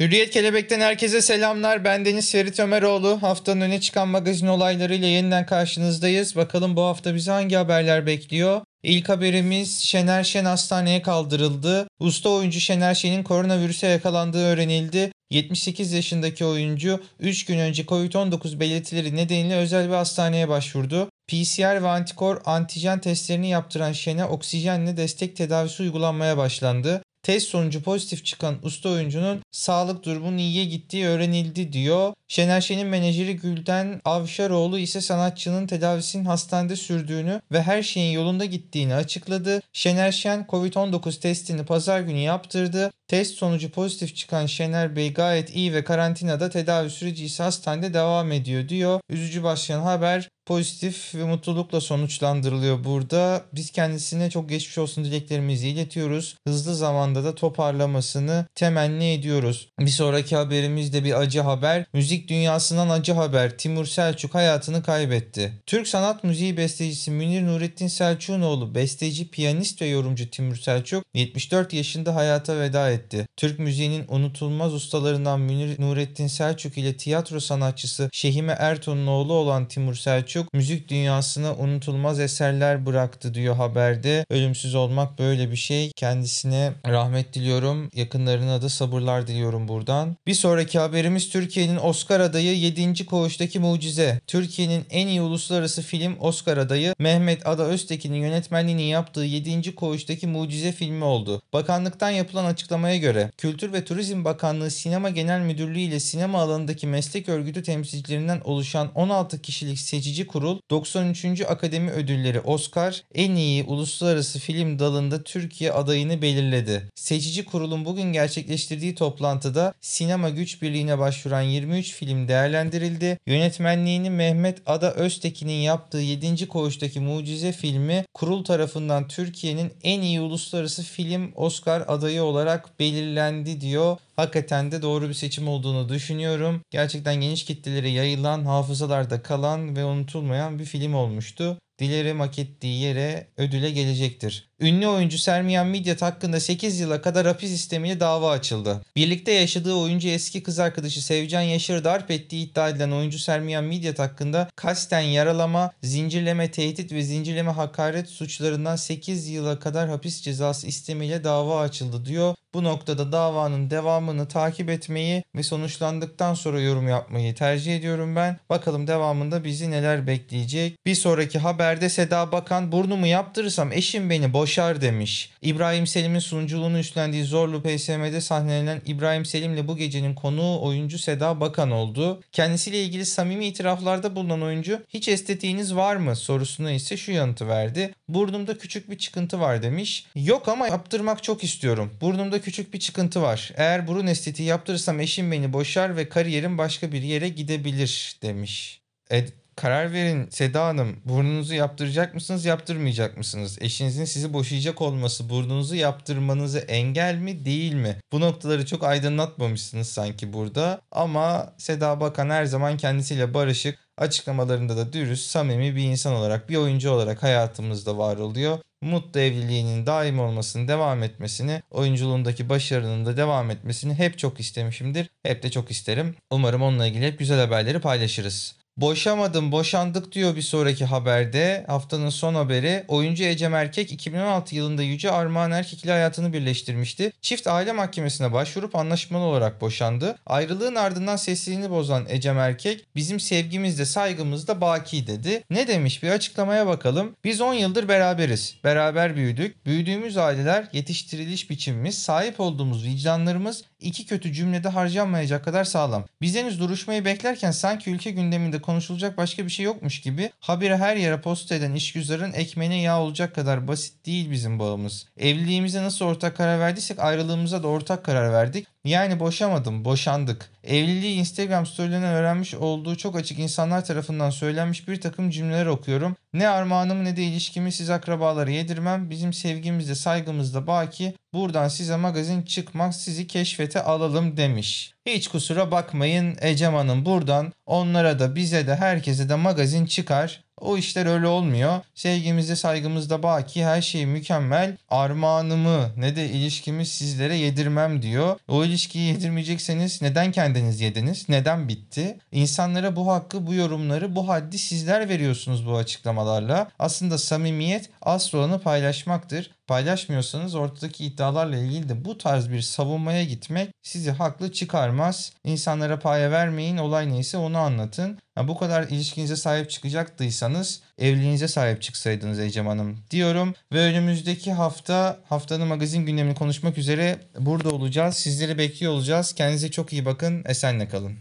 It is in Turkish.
Hürriyet Kelebek'ten herkese selamlar. Ben Deniz Ferit Ömeroğlu. Haftanın öne çıkan magazin olaylarıyla yeniden karşınızdayız. Bakalım bu hafta bizi hangi haberler bekliyor? İlk haberimiz Şener Şen hastaneye kaldırıldı. Usta oyuncu Şener Şen'in koronavirüse yakalandığı öğrenildi. 78 yaşındaki oyuncu 3 gün önce COVID-19 belirtileri nedeniyle özel bir hastaneye başvurdu. PCR ve antikor antijen testlerini yaptıran Şen'e oksijenle destek tedavisi uygulanmaya başlandı. Test sonucu pozitif çıkan usta oyuncunun sağlık durumunun iyiye gittiği öğrenildi diyor. Şener Şen'in menajeri Gülden Avşaroğlu ise sanatçının tedavisinin hastanede sürdüğünü ve her şeyin yolunda gittiğini açıkladı. Şener Şen COVID-19 testini pazar günü yaptırdı. Test sonucu pozitif çıkan Şener Bey gayet iyi ve karantinada tedavi süreci ise hastanede devam ediyor diyor. Üzücü başlayan haber pozitif ve mutlulukla sonuçlandırılıyor burada. Biz kendisine çok geçmiş olsun dileklerimizi iletiyoruz. Hızlı zamanda da toparlamasını temenni ediyoruz. Bir sonraki haberimiz de bir acı haber. Müzik dünyasından acı haber. Timur Selçuk hayatını kaybetti. Türk sanat müziği bestecisi Münir Nurettin Selçuk'un oğlu besteci, piyanist ve yorumcu Timur Selçuk 74 yaşında hayata veda etti. Türk müziğinin unutulmaz ustalarından Münir Nurettin Selçuk ile tiyatro sanatçısı Şehime Erton'un oğlu olan Timur Selçuk müzik dünyasına unutulmaz eserler bıraktı diyor haberde. Ölümsüz olmak böyle bir şey. Kendisine rahmet diliyorum. Yakınlarına da sabırlar diliyorum buradan. Bir sonraki haberimiz Türkiye'nin Oscar adayı 7. Koğuş'taki Mucize. Türkiye'nin en iyi uluslararası film Oscar adayı Mehmet Ada Öztekin'in yönetmenliğini yaptığı 7. Koğuş'taki Mucize filmi oldu. Bakanlıktan yapılan açıklamaya göre Kültür ve Turizm Bakanlığı Sinema Genel Müdürlüğü ile sinema alanındaki meslek örgütü temsilcilerinden oluşan 16 kişilik seçici kurul 93. Akademi Ödülleri Oscar en iyi uluslararası film dalında Türkiye adayını belirledi. Seçici kurulun bugün gerçekleştirdiği toplantıda sinema güç birliğine başvuran 23 film değerlendirildi. Yönetmenliğini Mehmet Ada Öztekin'in yaptığı 7. Koğuş'taki Mucize filmi kurul tarafından Türkiye'nin en iyi uluslararası film Oscar adayı olarak belirlendi diyor. Hakikaten de doğru bir seçim olduğunu düşünüyorum. Gerçekten geniş kitlelere yayılan, hafızalarda kalan ve unutulmayan bir film olmuştu. Dilerim hak ettiği yere ödüle gelecektir. Ünlü oyuncu Sermiyan Midyat hakkında 8 yıla kadar hapis istemiyle dava açıldı. Birlikte yaşadığı oyuncu eski kız arkadaşı Sevcan Yaşar'ı darp ettiği iddia edilen oyuncu Sermiyan Midyat hakkında kasten yaralama, zincirleme tehdit ve zincirleme hakaret suçlarından 8 yıla kadar hapis cezası istemiyle dava açıldı diyor. Bu noktada davanın devamını takip etmeyi ve sonuçlandıktan sonra yorum yapmayı tercih ediyorum ben. Bakalım devamında bizi neler bekleyecek. Bir sonraki haberde Seda Bakan burnumu yaptırırsam eşim beni boşar demiş. İbrahim Selim'in sunuculuğunu üstlendiği Zorlu PSM'de sahnelenen İbrahim Selim'le bu gecenin konuğu oyuncu Seda Bakan oldu. Kendisiyle ilgili samimi itiraflarda bulunan oyuncu hiç estetiğiniz var mı sorusuna ise şu yanıtı verdi. Burnumda küçük bir çıkıntı var demiş. Yok ama yaptırmak çok istiyorum. Burnumda küçük bir çıkıntı var. Eğer burun estetiği yaptırırsam eşim beni boşar ve kariyerim başka bir yere gidebilir demiş. E, karar verin Seda Hanım. Burnunuzu yaptıracak mısınız, yaptırmayacak mısınız? Eşinizin sizi boşayacak olması burnunuzu yaptırmanızı engel mi, değil mi? Bu noktaları çok aydınlatmamışsınız sanki burada. Ama Seda Bakan her zaman kendisiyle barışık, açıklamalarında da dürüst, samimi bir insan olarak, bir oyuncu olarak hayatımızda var oluyor. Mutlu evliliğinin daim olmasını, devam etmesini, oyunculuğundaki başarının da devam etmesini hep çok istemişimdir. Hep de çok isterim. Umarım onunla ilgili hep güzel haberleri paylaşırız. Boşamadım, boşandık diyor bir sonraki haberde. Haftanın son haberi. Oyuncu Ecem Erkek 2016 yılında Yüce Armağan Erkek ile hayatını birleştirmişti. Çift aile mahkemesine başvurup anlaşmalı olarak boşandı. Ayrılığın ardından sessizliğini bozan Ecem Erkek bizim sevgimiz de saygımız da baki dedi. Ne demiş bir açıklamaya bakalım. Biz 10 yıldır beraberiz. Beraber büyüdük. Büyüdüğümüz aileler, yetiştiriliş biçimimiz, sahip olduğumuz vicdanlarımız iki kötü cümlede harcanmayacak kadar sağlam. Biz henüz duruşmayı beklerken sanki ülke gündeminde konuşulacak başka bir şey yokmuş gibi habire her yere post eden işgüzarın ekmeğine yağ olacak kadar basit değil bizim bağımız. Evliliğimize nasıl ortak karar verdiysek ayrılığımıza da ortak karar verdik. Yani boşamadım, boşandık. Evliliği Instagram storylerinden öğrenmiş olduğu çok açık insanlar tarafından söylenmiş bir takım cümleler okuyorum. Ne armağanımı ne de ilişkimi siz akrabalara yedirmem. Bizim sevgimizde saygımızda baki. Buradan size magazin çıkmak sizi keşfete alalım demiş. Hiç kusura bakmayın Ecem Hanım buradan onlara da bize de herkese de magazin çıkar. O işler öyle olmuyor. Sevgimizde saygımızda baki her şey mükemmel. Armağanımı ne de ilişkimi sizlere yedirmem diyor. O ilişkiyi yedirmeyecekseniz neden kendiniz yediniz? Neden bitti? İnsanlara bu hakkı, bu yorumları, bu haddi sizler veriyorsunuz bu açıklamalarla. Aslında samimiyet asıl olanı paylaşmaktır. Paylaşmıyorsanız ortadaki iddialarla ilgili de bu tarz bir savunmaya gitmek sizi haklı çıkarmaz. İnsanlara paya vermeyin, olay neyse onu anlatın. Ha, bu kadar ilişkinize sahip çıkacaktıysanız evliliğinize sahip çıksaydınız Ecem Hanım diyorum. Ve önümüzdeki hafta haftanın magazin gündemini konuşmak üzere burada olacağız. Sizleri bekliyor olacağız. Kendinize çok iyi bakın. Esenle kalın.